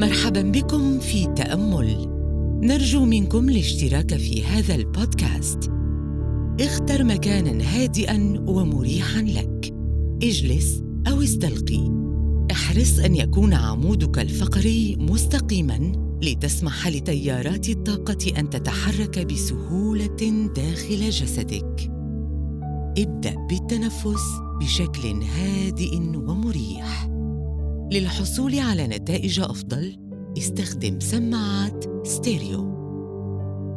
مرحبا بكم في تأمل. نرجو منكم الاشتراك في هذا البودكاست. اختر مكانا هادئا ومريحا لك. اجلس أو استلقي. احرص أن يكون عمودك الفقري مستقيما لتسمح لتيارات الطاقة أن تتحرك بسهولة داخل جسدك. ابدأ بالتنفس بشكل هادئ ومريح. للحصول على نتائج أفضل استخدم سماعات ستيريو.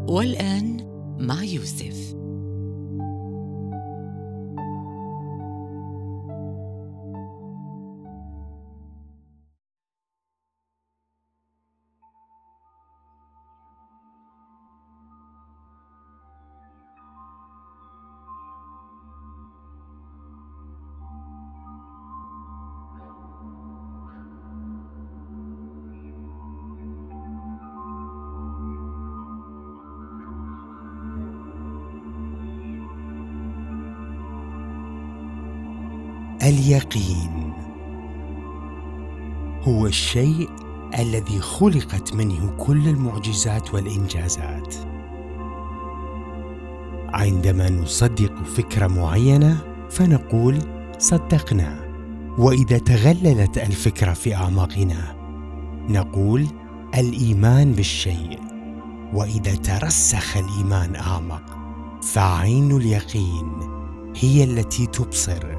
والآن مع يوسف. اليقين. هو الشيء الذي خلقت منه كل المعجزات والإنجازات. عندما نصدق فكرة معينة فنقول صدقنا. وإذا تغللت الفكرة في أعماقنا نقول الإيمان بالشيء. وإذا ترسخ الإيمان أعمق فعين اليقين هي التي تبصر.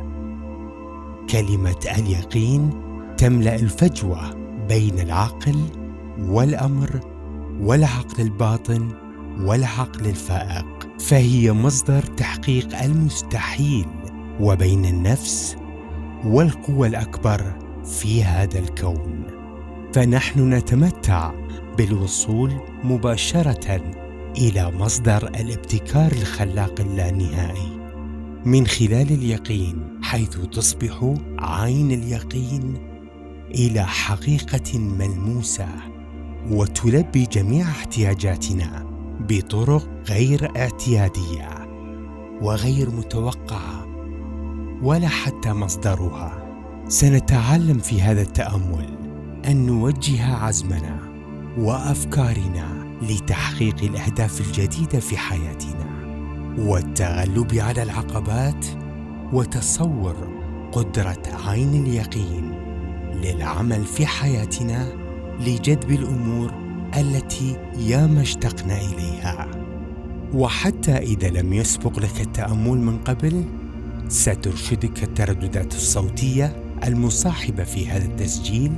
كلمة اليقين تملأ الفجوة بين العقل والأمر والعقل الباطن والعقل الفائق. فهي مصدر تحقيق المستحيل وبين النفس والقوه الأكبر في هذا الكون. فنحن نتمتع بالوصول مباشرة إلى مصدر الابتكار الخلاق اللانهائي. من خلال اليقين حيث تصبح عين اليقين إلى حقيقة ملموسة وتلبي جميع احتياجاتنا بطرق غير اعتيادية وغير متوقعة ولا حتى مصدرها. سنتعلم في هذا التأمل أن نوجه عزمنا وأفكارنا لتحقيق الأهداف الجديدة في حياتنا والتغلب على العقبات وتصور قدرة عين اليقين للعمل في حياتنا لجذب الأمور التي ياما اشتقنا إليها. وحتى إذا لم يسبق لك التأمل من قبل سترشدك الترددات الصوتية المصاحبة في هذا التسجيل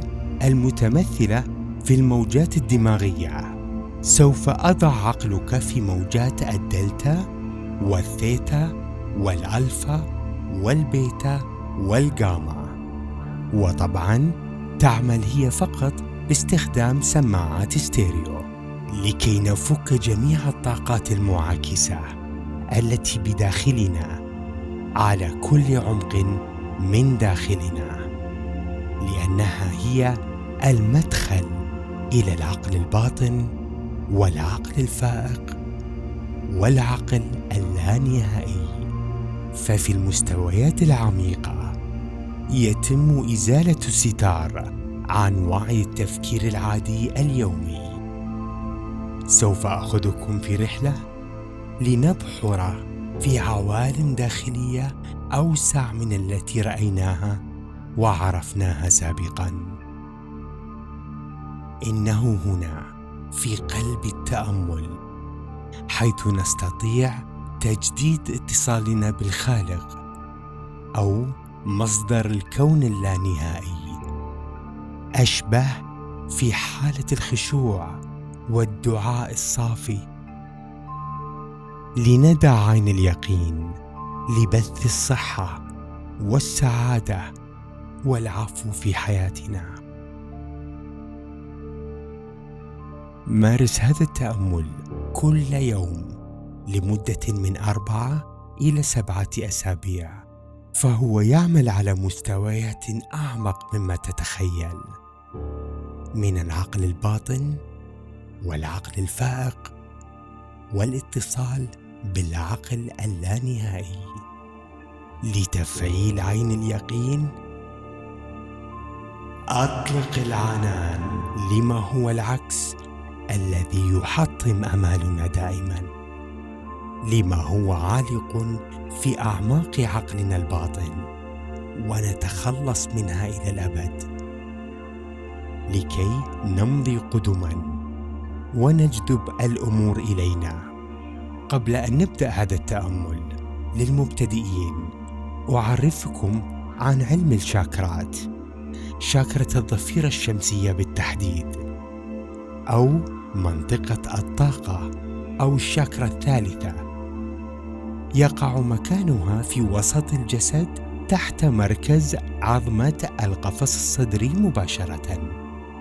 المتمثلة في الموجات الدماغية. سوف أضع عقلك في موجات الدلتا والثيتا والألفا والبيتا والجاما وطبعا تعمل هي فقط باستخدام سماعات ستيريو لكي نفك جميع الطاقات المعاكسة التي بداخلنا على كل عمق من داخلنا لأنها هي المدخل إلى العقل الباطن والعقل الفائق والعقل اللانهائي. ففي المستويات العميقة يتم إزالة الستار عن وعي التفكير العادي اليومي. سوف أخذكم في رحلة لنبحر في عوالم داخلية أوسع من التي رأيناها وعرفناها سابقا. إنه هنا في قلب التأمل حيث نستطيع تجديد اتصالنا بالخالق أو مصدر الكون اللانهائي. أشبه في حالة الخشوع والدعاء الصافي. لندع عين اليقين لبث الصحة والسعادة والعفو في حياتنا. مارس هذا التأمل كل يوم لمدة من أربعة إلى سبعة أسابيع فهو يعمل على مستويات أعمق مما تتخيل. من العقل الباطن والعقل الفائق والاتصال بالعقل اللانهائي. لتفعيل عين اليقين أطلق العنان لما هو العكس الذي يحطم أمالنا دائما. لما هو عالق في أعماق عقلنا الباطن ونتخلص منها إلى الأبد. لكي نمضي قدما ونجذب الأمور إلينا. قبل أن نبدأ هذا التأمل للمبتدئين أعرفكم عن علم الشاكرات شاكرة الضفيره الشمسية بالتحديد أو منطقة الطاقة أو الشاكرا الثالثة. يقع مكانها في وسط الجسد تحت مركز عظمة القفص الصدري مباشرة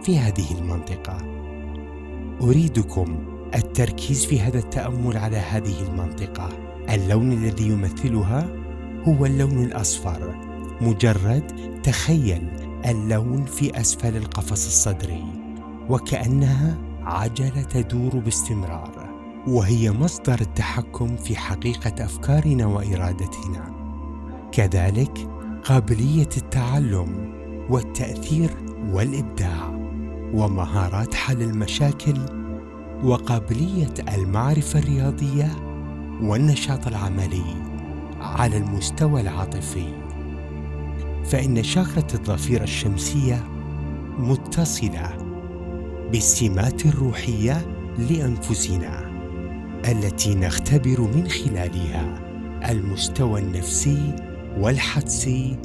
في هذه المنطقة. أريدكم التركيز في هذا التأمل على هذه المنطقة. اللون الذي يمثلها هو اللون الأصفر مجرد تخيل اللون في أسفل القفص الصدري وكأنها عجلة تدور باستمرار. وهي مصدر التحكم في حقيقة أفكارنا وإرادتنا. كذلك قابلية التعلم والتأثير والإبداع ومهارات حل المشاكل وقابلية المعرفة الرياضية والنشاط العملي على المستوى العاطفي. فإن شاكره الضفيره الشمسية متصلة بالسمات الروحية لأنفسنا. التي نختبر من خلالها المستوى النفسي والحدسي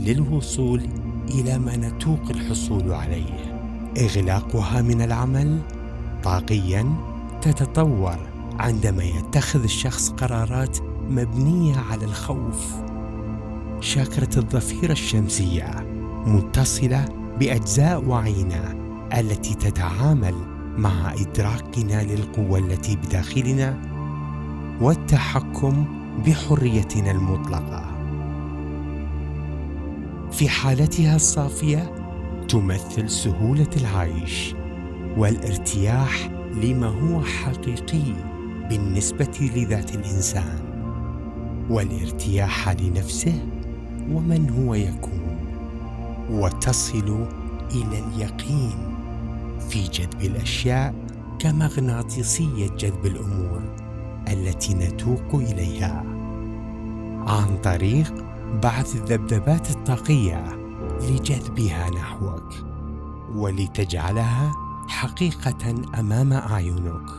للوصول إلى ما نتوق الحصول عليه. إغلاقها من العمل طاقيا تتطور عندما يتخذ الشخص قرارات مبنية على الخوف. شاكرة الضفيره الشمسية متصلة بأجزاء وعينا التي تتعامل مع إدراكنا للقوة التي بداخلنا والتحكم بحريتنا المطلقة. في حالتها الصافية تمثل سهولة العيش والارتياح لما هو حقيقي بالنسبة لذات الإنسان والارتياح لنفسه ومن هو يكون وتصل إلى اليقين. في جذب الأشياء كمغناطيسية جذب الأمور التي نتوق إليها. عن طريق بعث الذبذبات الطاقية لجذبها نحوك ولتجعلها حقيقة أمام أعينك.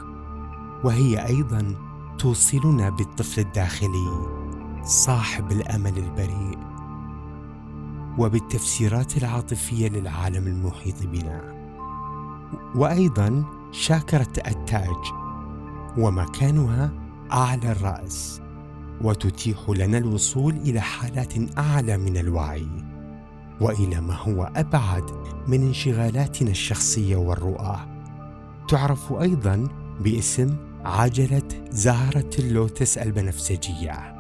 وهي أيضا توصلنا بالطفل الداخلي صاحب الأمل البريء وبالتفسيرات العاطفية للعالم المحيط بنا. وأيضا شاكرة التاج ومكانها أعلى الرأس وتتيح لنا الوصول إلى حالات أعلى من الوعي وإلى ما هو أبعد من انشغالاتنا الشخصية والرؤى. تعرف أيضا باسم عجلة زهرة اللوتس البنفسجية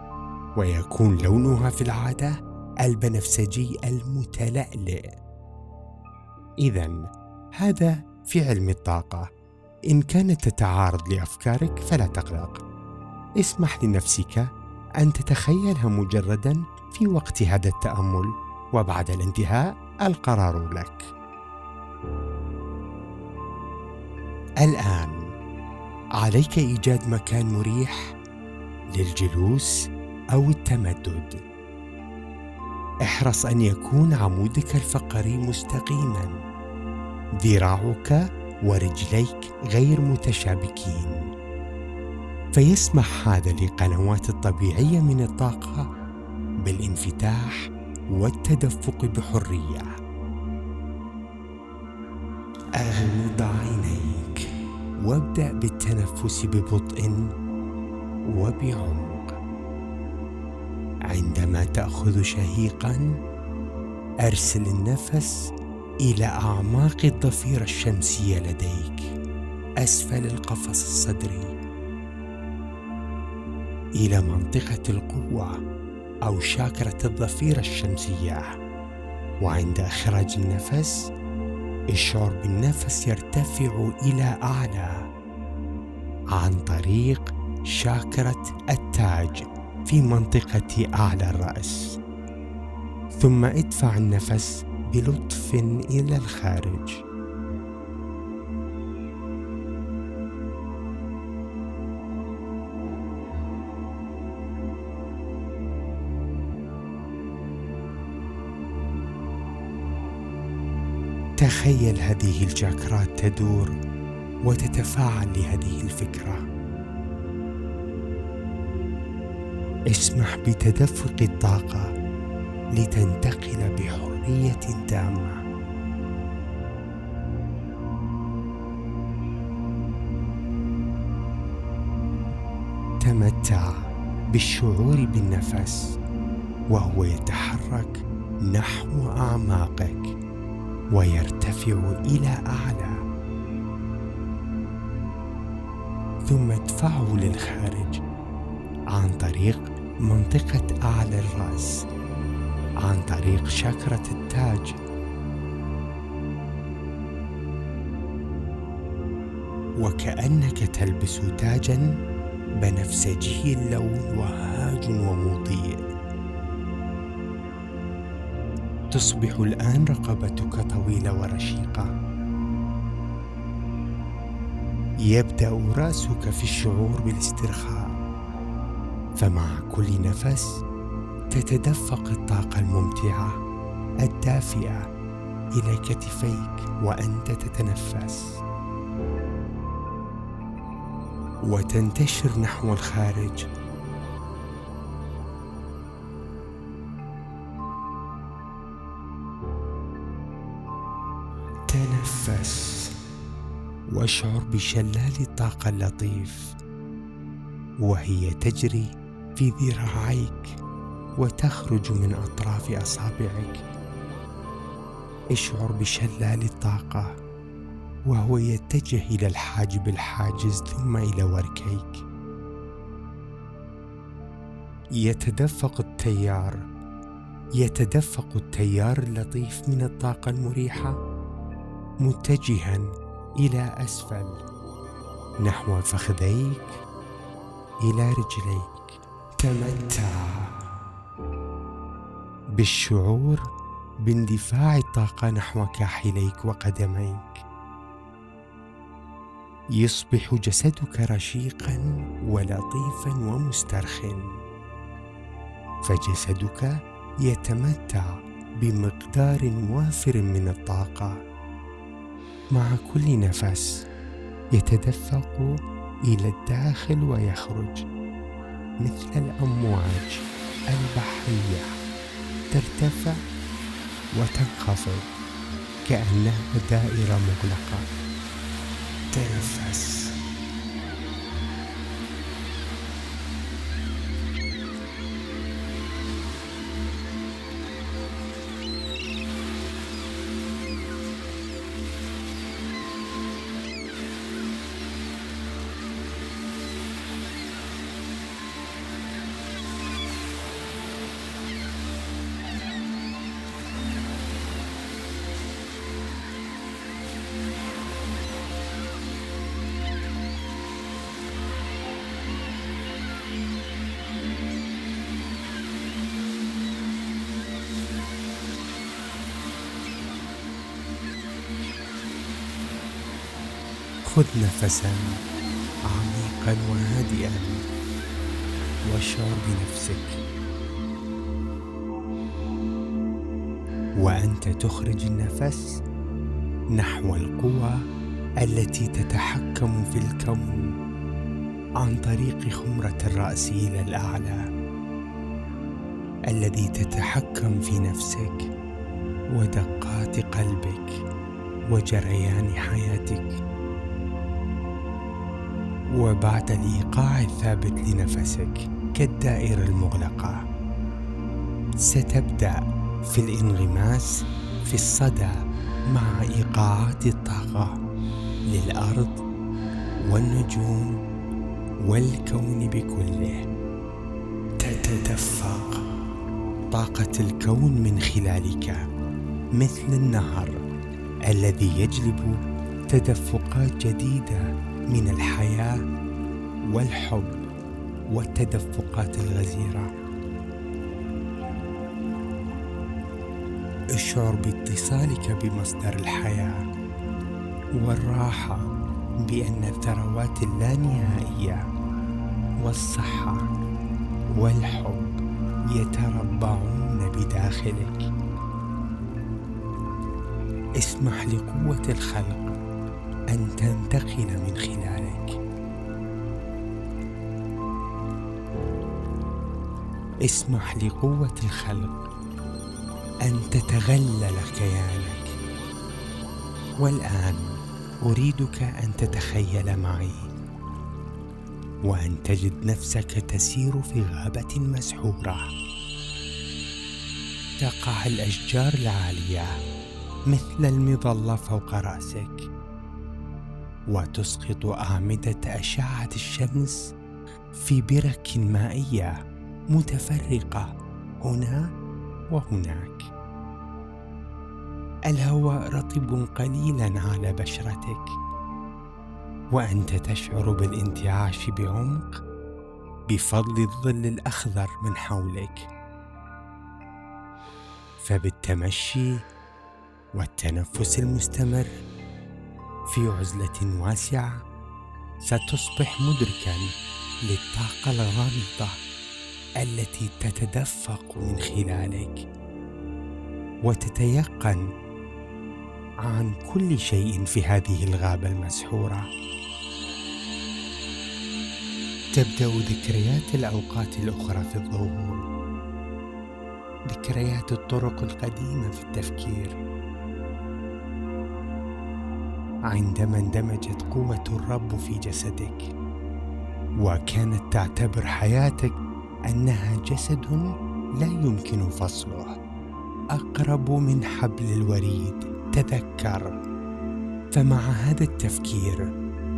ويكون لونها في العادة البنفسجي المتلألئ. اذا هذا في علم الطاقة. إن كانت تتعارض لأفكارك فلا تقلق. اسمح لنفسك أن تتخيلها مجردا في وقت هذا التأمل وبعد الانتهاء القرار لك. الآن عليك إيجاد مكان مريح للجلوس أو التمدد. احرص أن يكون عمودك الفقري مستقيما. ذراعك ورجليك غير متشابكين. فيسمح هذا للقنوات الطبيعية من الطاقة بالانفتاح والتدفق بحرية. أغمض عينيك وابدأ بالتنفس ببطء وبعمق. عندما تأخذ شهيقا أرسل النفس إلى أعماق الضفيرة الشمسية لديك. أسفل القفص الصدري. إلى منطقة القوة أو شاكرة الضفيرة الشمسية. وعند إخراج النفس اشعر بالنفس يرتفع إلى أعلى عن طريق شاكرة التاج في منطقة أعلى الرأس. ثم ادفع النفس بلطف إلى الخارج. تخيل هذه الجاكرات تدور وتتفاعل لهذه الفكرة. اسمح بتدفق الطاقة لتنتقل بحرية تامة. تمتع بالشعور بالنفس وهو يتحرك نحو أعماقك ويرتفع إلى أعلى. ثم ادفعه للخارج عن طريق منطقة أعلى الرأس. عن طريق شاكرة التاج. وكأنك تلبس تاجا بنفسجي اللون وهاج ومضيء تصبح الآن رقبتك طويلة ورشيقة. يبدأ رأسك في الشعور بالاسترخاء. فمع كل نفس تتدفق الطاقة الممتعة الدافئة إلى كتفيك وأنت تتنفس. وتنتشر نحو الخارج. تنفس واشعر بشلال الطاقة اللطيف وهي تجري في ذراعيك. وتخرج من أطراف أصابعك. اشعر بشلال الطاقة وهو يتجه إلى الحاجب الحاجز ثم إلى وركيك. يتدفق التيار يتدفق التيار اللطيف من الطاقة المريحة متجها إلى أسفل نحو فخذيك إلى رجليك. تمتع. بالشعور باندفاع الطاقة نحو كاحليك وقدميك. يصبح جسدك رشيقا ولطيفا ومسترخٍ. فجسدك يتمتع بمقدار وافر من الطاقة. مع كل نفس يتدفق إلى الداخل ويخرج مثل الأمواج البحرية. ترتفع وتنخفض كأنها دائرة مغلقة. تنفس. خذ نفسا عميقا وهادئا واشعر بنفسك. وأنت تخرج النفس نحو القوى التي تتحكم في الكون عن طريق خمرة الراس إلى الأعلى الذي تتحكم في نفسك ودقات قلبك وجريان حياتك. وبعد الإيقاع الثابت لنفسك كالدائرة المغلقة. ستبدأ في الانغماس في الصدى مع إيقاعات الطاقة للأرض والنجوم والكون بكله. تتدفق طاقة الكون من خلالك مثل النهر الذي يجلب تدفقات جديدة من الحياة والحب والتدفقات الغزيرة. اشعر باتصالك بمصدر الحياة والراحة بأن الثروات اللانهائية والصحة والحب يتربعون بداخلك. اسمح لقوة الخلق أن تنتقل من خلالك. اسمح لقوة الخلق أن تتغلل كيانك والآن أريدك أن تتخيل معي وأن تجد نفسك تسير في غابة مسحورة. تقع الأشجار العالية مثل المظلة فوق رأسك. وتسقط أعمدة أشعة الشمس في برك مائية متفرقة هنا وهناك. الهواء رطب قليلا على بشرتك وأنت تشعر بالانتعاش بعمق بفضل الظل الأخضر من حولك. فبالتمشي والتنفس المستمر في عزلة واسعة ستصبح مدركا للطاقة الغامضة التي تتدفق من خلالك. وتتيقن عن كل شيء في هذه الغابة المسحورة. تبدأ ذكريات الأوقات الأخرى في الظهور. ذكريات الطرق القديمة في التفكير. عندما اندمجت قوة الرب في جسدك وكانت تعتبر حياتك أنها جسد لا يمكن فصله. أقرب من حبل الوريد تذكر. فمع هذا التفكير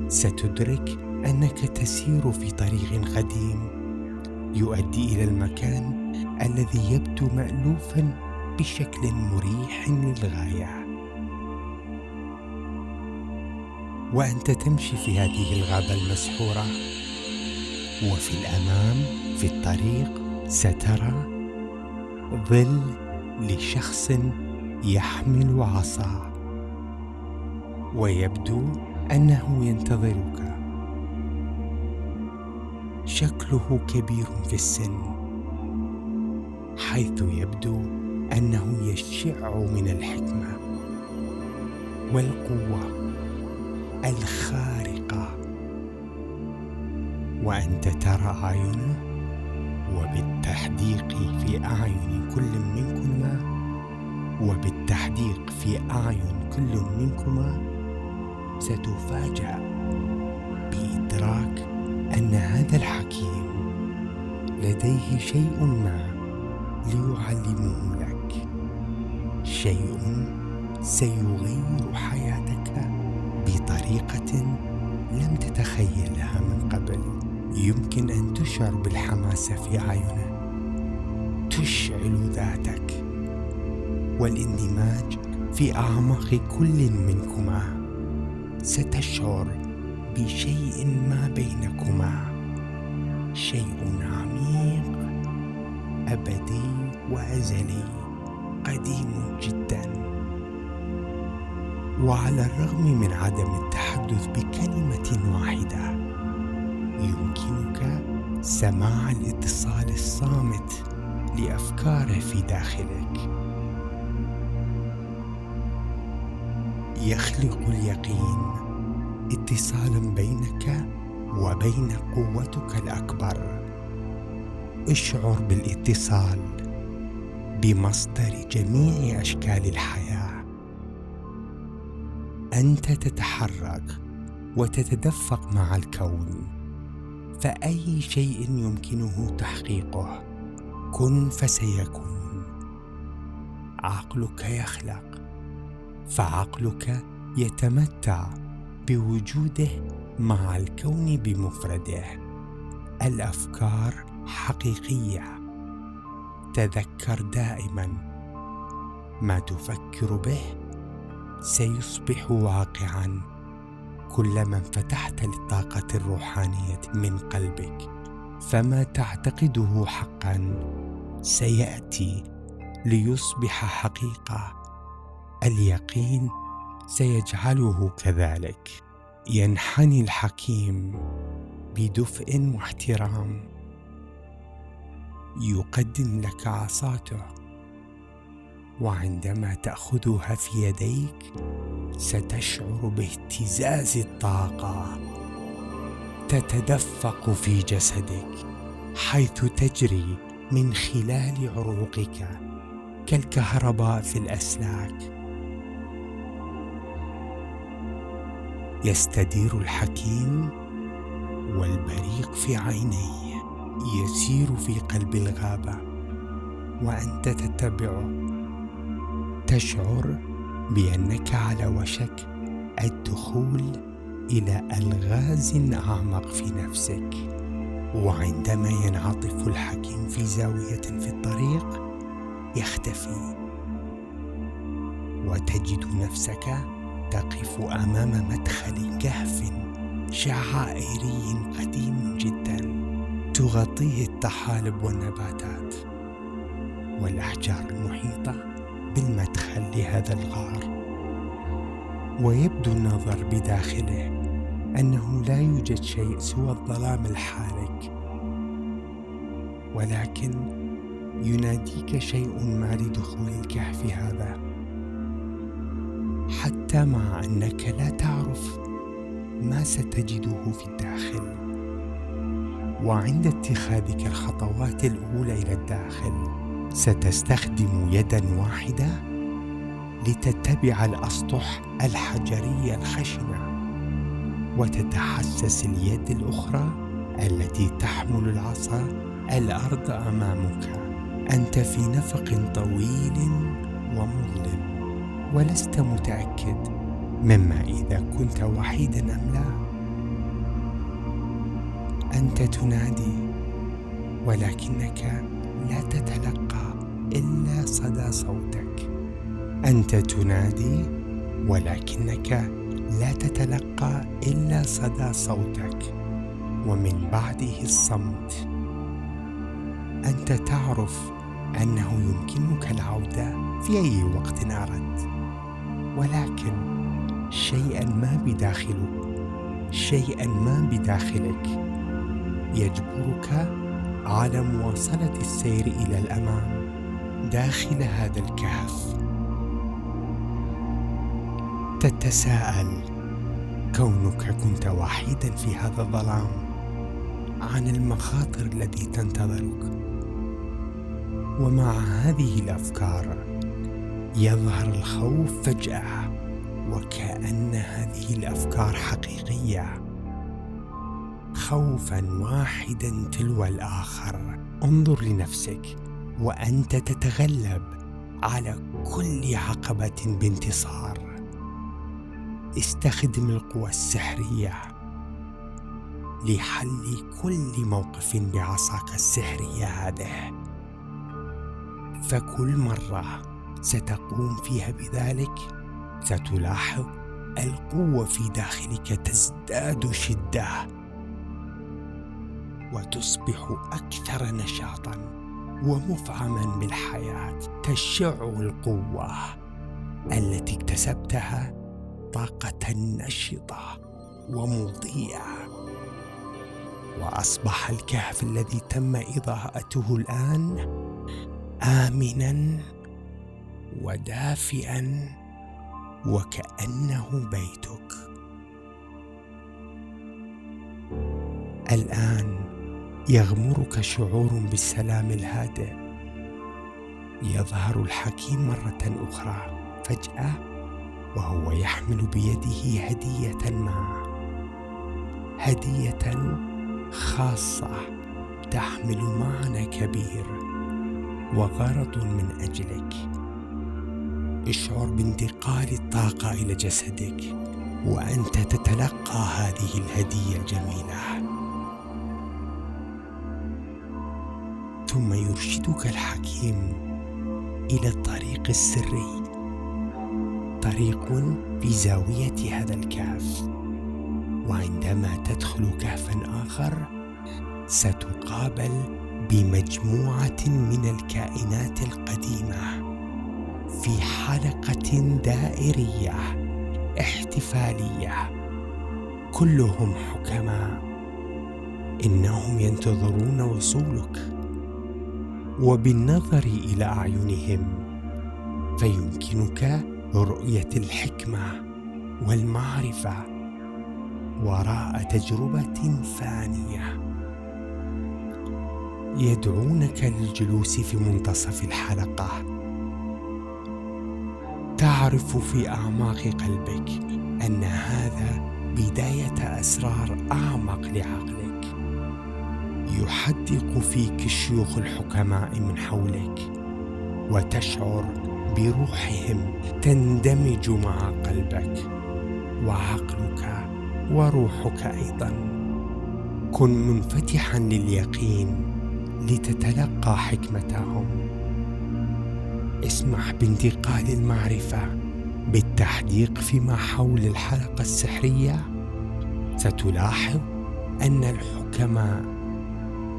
ستدرك أنك تسير في طريق قديم يؤدي إلى المكان الذي يبدو مالوفا بشكل مريح للغاية. وأنت تمشي في هذه الغابة المسحورة. وفي الأمام في الطريق سترى ظل لشخص يحمل عصا. ويبدو أنه ينتظرك. شكله كبير في السن حيث يبدو أنه يشع من الحكمة والقوة. الخارقة. وأنت ترى اعينه وبالتحديق في أعين كل منكما وبالتحديق في أعين كل منكما ستفاجأ بإدراك أن هذا الحكيم لديه شيء ما ليعلمه لك. شيء سيغير حياتك. بطريقة لم تتخيلها من قبل. يمكن أن تشعر بالحماسة في أعينه. تشعل ذاتك. والاندماج في أعماق كل منكما. ستشعر بشيء ما بينكما. شيء عميق أبدي وأزلي قديم جدا. وعلى الرغم من عدم التحدث بكلمة واحدة يمكنك سماع الاتصال الصامت لافكاره في داخلك. يخلق اليقين اتصالا بينك وبين قوتك الأكبر. اشعر بالاتصال بمصدر جميع أشكال الحياة. أنت تتحرك وتتدفق مع الكون. فأي شيء يمكنه تحقيقه كن فسيكون. عقلك يخلق. فعقلك يتمتع بوجوده مع الكون بمفرده. الأفكار حقيقية. تذكر دائما ما تفكر به سيصبح واقعا كلما انفتحت للطاقة الروحانية من قلبك. فما تعتقده حقا سيأتي ليصبح حقيقة. اليقين سيجعله كذلك. ينحني الحكيم بدفء واحترام. يقدم لك عصاته. وعندما تأخذها في يديك ستشعر باهتزاز الطاقة. تتدفق في جسدك حيث تجري من خلال عروقك كالكهرباء في الأسلاك. يستدير الحكيم والبريق في عينيه يسير في قلب الغابة. وأنت تتبعه تشعر بأنك على وشك الدخول إلى ألغاز أعمق في نفسك. وعندما ينعطف الحكيم في زاوية في الطريق يختفي. وتجد نفسك تقف أمام مدخل كهف شعائري قديم جدا تغطيه الطحالب والنباتات. والأحجار المحيطة بالمدخل لهذا الغار. ويبدو النظر بداخله أنه لا يوجد شيء سوى الظلام الحالك. ولكن يناديك شيء ما لدخول الكهف هذا. حتى مع أنك لا تعرف ما ستجده في الداخل. وعند اتخاذك الخطوات الأولى إلى الداخل ستستخدم يدا واحدة لتتبع الأسطح الحجريه الخشنة وتتحسس اليد الأخرى التي تحمل العصا الأرض أمامك. أنت في نفق طويل ومظلم ولست متأكد مما إذا كنت وحيدا أم لا. أنت تنادي ولكنك لا تتلقى إلا صدى صوتك. أنت تنادي ولكنك لا تتلقى إلا صدى صوتك. ومن بعده الصمت. أنت تعرف أنه يمكنك العودة في أي وقت أردت. ولكن شيئا ما بداخلك شيئا ما بداخلك. يجبرك على مواصله السير إلى الأمام داخل هذا الكهف. تتساءل كونك كنت وحيدا في هذا الظلام عن المخاطر التي تنتظرك. ومع هذه الأفكار يظهر الخوف فجأة وكأن هذه الأفكار حقيقية. خوفا واحدا تلو الآخر. انظر لنفسك وأنت تتغلب على كل عقبة بانتصار. استخدم القوى السحرية لحل كل موقف بعصاك السحرية هذه. فكل مرة ستقوم فيها بذلك ستلاحظ القوة في داخلك تزداد شدة. وتصبح أكثر نشاطا ومفعما بالحياة. تشع القوة التي اكتسبتها طاقة نشطة ومضيئة. وأصبح الكهف الذي تم إضاءته الآن امنا ودافئا وكأنه بيتك. الآن يغمرك شعور بالسلام الهادئ. يظهر الحكيم مرة أخرى فجأة وهو يحمل بيده هدية ما. هدية خاصة تحمل معنى كبير وغرض من أجلك. اشعر بانتقال الطاقة إلى جسدك وأنت تتلقى هذه الهدية الجميلة. ثم يرشدك الحكيم إلى الطريق السري. طريق في زاوية هذا الكهف. وعندما تدخل كهفا آخر ستقابل بمجموعة من الكائنات القديمة في حلقة دائرية احتفالية. كلهم حكماء. إنهم ينتظرون وصولك. وبالنظر إلى أعينهم فيمكنك رؤية الحكمة والمعرفة وراء تجربة فانية. يدعونك للجلوس في منتصف الحلقة. تعرف في أعماق قلبك أن هذا بداية أسرار أعمق لعقلك. يحدق فيك الشيوخ الحكماء من حولك وتشعر بروحهم تندمج مع قلبك وعقلك وروحك أيضا. كن منفتحا لليقين لتتلقى حكمتهم. اسمح بانتقال المعرفة بالتحديق فيما حول الحلقة السحرية. ستلاحظ أن الحكماء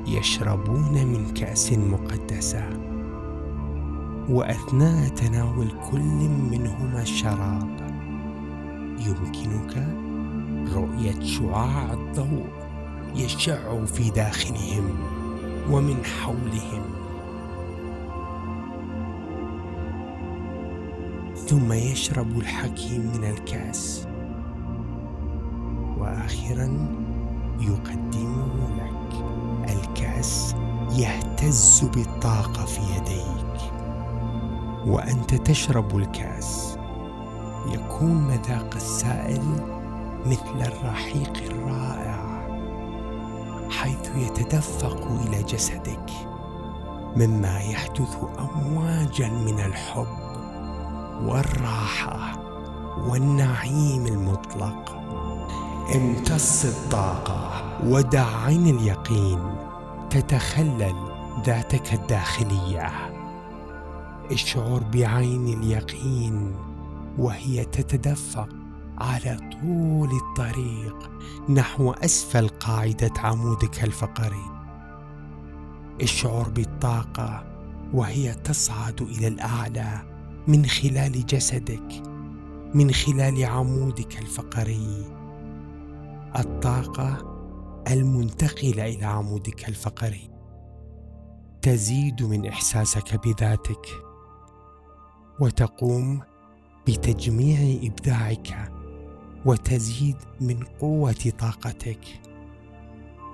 يشربون من كأس مقدسة. وأثناء تناول كل منهما الشراب يمكنك رؤية شعاع الضوء يشع في داخلهم ومن حولهم. ثم يشرب الحكيم من الكأس. واخرا يقدمه الكاس يهتز بالطاقة في يديك. وأنت تشرب الكأس. يكون مذاق السائل مثل الرحيق الرائع حيث يتدفق إلى جسدك. مما يحدث امواجا من الحب والراحة والنعيم المطلق. امتص الطاقة ودع عين اليقين. تتخلل ذاتك الداخلية. اشعر بعين اليقين وهي تتدفق على طول الطريق نحو أسفل قاعدة عمودك الفقري. اشعر بالطاقة وهي تصعد إلى الأعلى من خلال جسدك من خلال عمودك الفقري. الطاقة المنتقله إلى عمودك الفقري. تزيد من إحساسك بذاتك وتقوم بتجميع إبداعك وتزيد من قوة طاقتك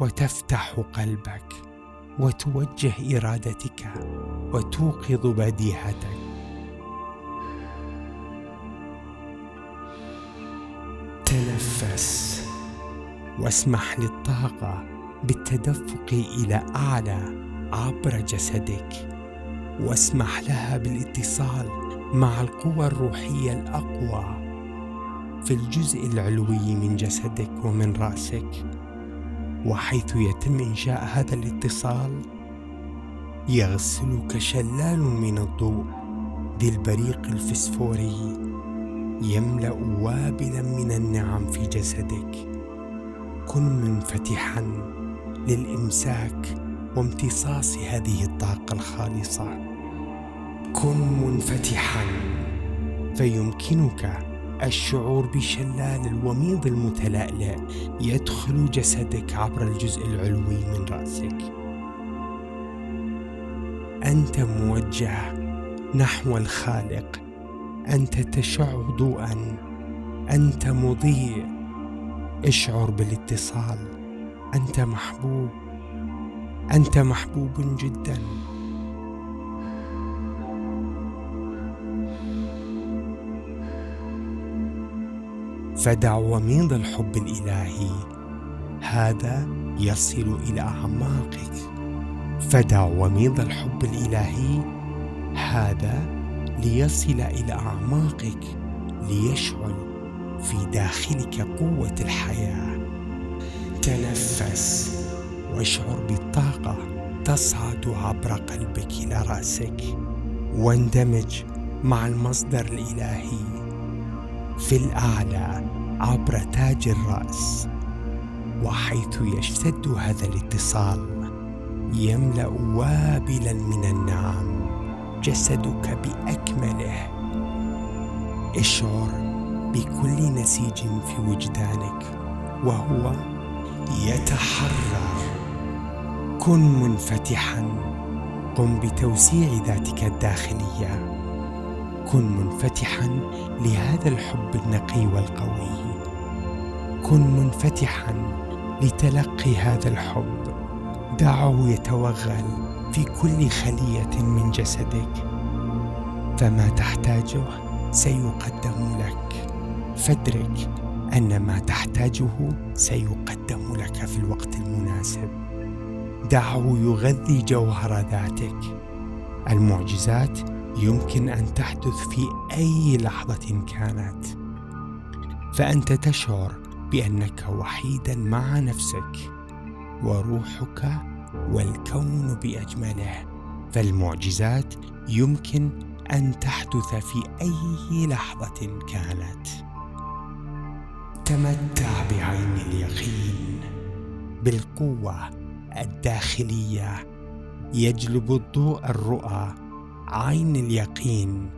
وتفتح قلبك وتوجه إرادتك وتوقظ بديهتك تنفس. واسمح للطاقة بالتدفق إلى أعلى عبر جسدك. واسمح لها بالاتصال مع القوى الروحية الأقوى في الجزء العلوي من جسدك ومن رأسك. وحيث يتم إنشاء هذا الاتصال يغسلك شلال من الضوء ذي البريق الفسفوري يملأ وابلا من النعم في جسدك. كن منفتحا للإمساك وامتصاص هذه الطاقة الخالصة. كن منفتحا فيمكنك الشعور بشلال الوميض المتلألئ يدخل جسدك عبر الجزء العلوي من رأسك. أنت موجه نحو الخالق. أنت تشع ضوءا. أنت مضيء. اشعر بالاتصال. أنت محبوب. أنت محبوب جداً. فدع وميض الحب الإلهي. هذا يصل إلى أعماقك. فدع وميض الحب الإلهي. هذا ليصل إلى أعماقك. ليشعل. في داخلك قوة الحياة. تنفس واشعر بالطاقة تصعد عبر قلبك إلى رأسك. واندمج مع المصدر الإلهي في الأعلى عبر تاج الرأس. وحيث يشتد هذا الاتصال يملأ وابلا من النعم جسدك بأكمله. اشعر بكل نسيج في وجدانك وهو يتحرر. كن منفتحا. قم بتوسيع ذاتك الداخلية. كن منفتحا لهذا الحب النقي والقوي. كن منفتحا لتلقي هذا الحب. دعه يتوغل في كل خلية من جسدك. فما تحتاجه سيقدم لك. فادرك أن ما تحتاجه سيقدم لك في الوقت المناسب. دعه يغذي جوهر ذاتك. المعجزات يمكن أن تحدث في أي لحظة كانت. فأنت تشعر بأنك وحيدا مع نفسك. وروحك والكون بأجمله. فالمعجزات يمكن أن تحدث في أي لحظة كانت. تمتع بعين اليقين بالقوة الداخلية. يجلب الضوء الرؤى عين اليقين.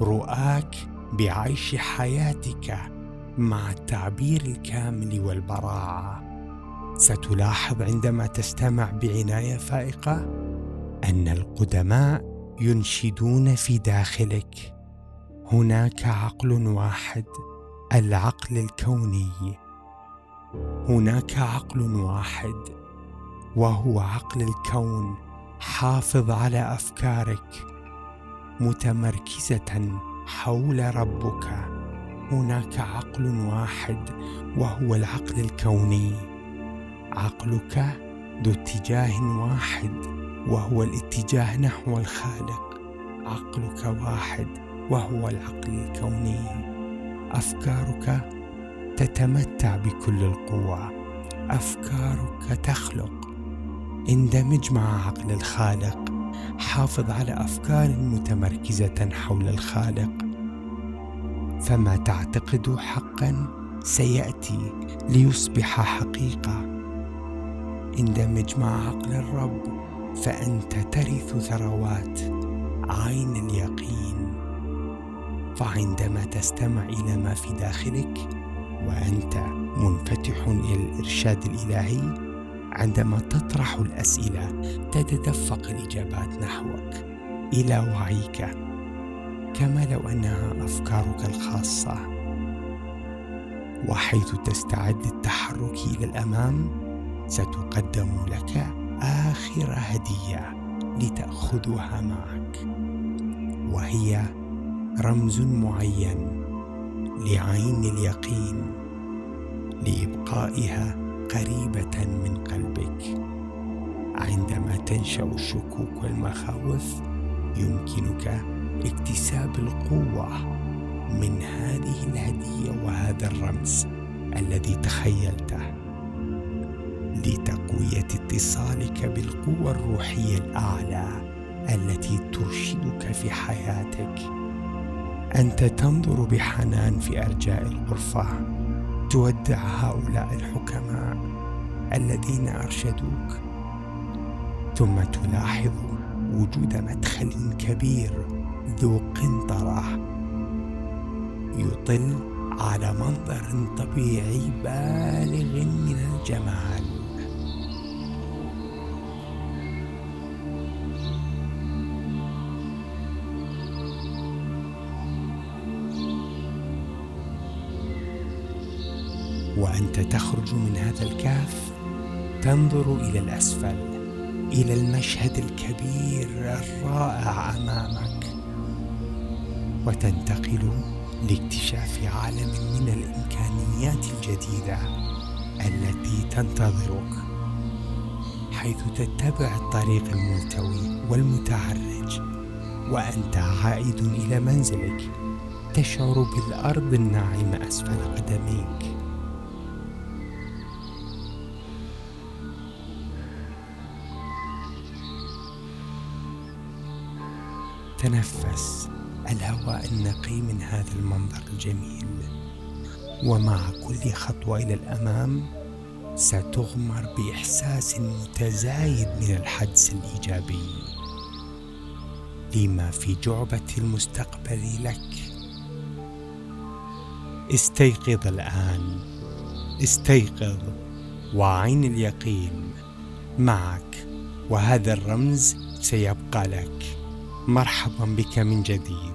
رؤاك بعيش حياتك مع التعبير الكامل والبراعة. ستلاحظ عندما تستمع بعناية فائقة أن القدماء ينشدون في داخلك. هناك عقل واحد العقل الكوني. هناك عقل واحد وهو عقل الكون حافظ على أفكارك متمركزة حول ربك. هناك عقل واحد وهو العقل الكوني. عقلك ذو اتجاه واحد وهو الاتجاه نحو الخالق. عقلك واحد وهو العقل الكوني. أفكارك تتمتع بكل القوه أفكارك تخلق. اندمج مع عقل الخالق حافظ على أفكار متمركزة حول الخالق. فما تعتقد حقا سيأتي ليصبح حقيقة. اندمج مع عقل الرب فأنت ترث ثروات عين اليقين. فعندما تستمع إلى ما في داخلك وأنت منفتح إلى الارشاد الإلهي عندما تطرح الأسئلة تتدفق الإجابات نحوك إلى وعيك. كما لو أنها أفكارك الخاصة. وحيث تستعد للتحرك إلى الأمام ستقدم لك آخر هدية لتأخذها معك وهي رمز معين لعين اليقين لإبقائها قريبة من قلبك. عندما تنشأ الشكوك والمخاوف يمكنك اكتساب القوة من هذه الهدية وهذا الرمز الذي تخيلته. لتقوية اتصالك بالقوة الروحية الأعلى التي ترشدك في حياتك. أنت تنظر بحنان في أرجاء الغرفة تودع هؤلاء الحكماء الذين أرشدوك ثم تلاحظ وجود مدخل كبير ذو قنطرة يطل على منظر طبيعي بالغ من الجمال. وأنت تخرج من هذا الكهف تنظر إلى الأسفل إلى المشهد الكبير الرائع أمامك. وتنتقل لاكتشاف عالم من الإمكانيات الجديدة التي تنتظرك حيث تتبع الطريق الملتوي والمتعرج وأنت عائد إلى منزلك تشعر بالأرض الناعمة أسفل قدميك. تنفس الهواء النقي من هذا المنظر الجميل. ومع كل خطوة إلى الأمام ستغمر بإحساس متزايد من الحدس الإيجابي. لما في جعبة المستقبل لك. استيقظ الآن. استيقظ. وعين اليقين. معك. وهذا الرمز سيبقى لك. مرحبا بك من جديد.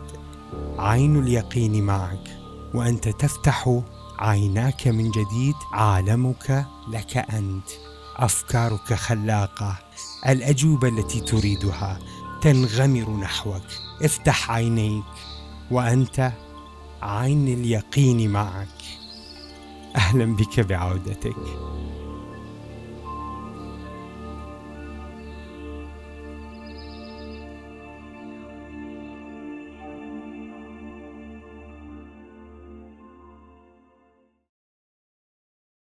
عين اليقين معك وأنت تفتح عيناك من جديد. عالمك لك أنت أفكارك خلاقة. الأجوبة التي تريدها تنغمر نحوك. افتح عينيك وأنت عين اليقين معك. أهلا بك بعودتك.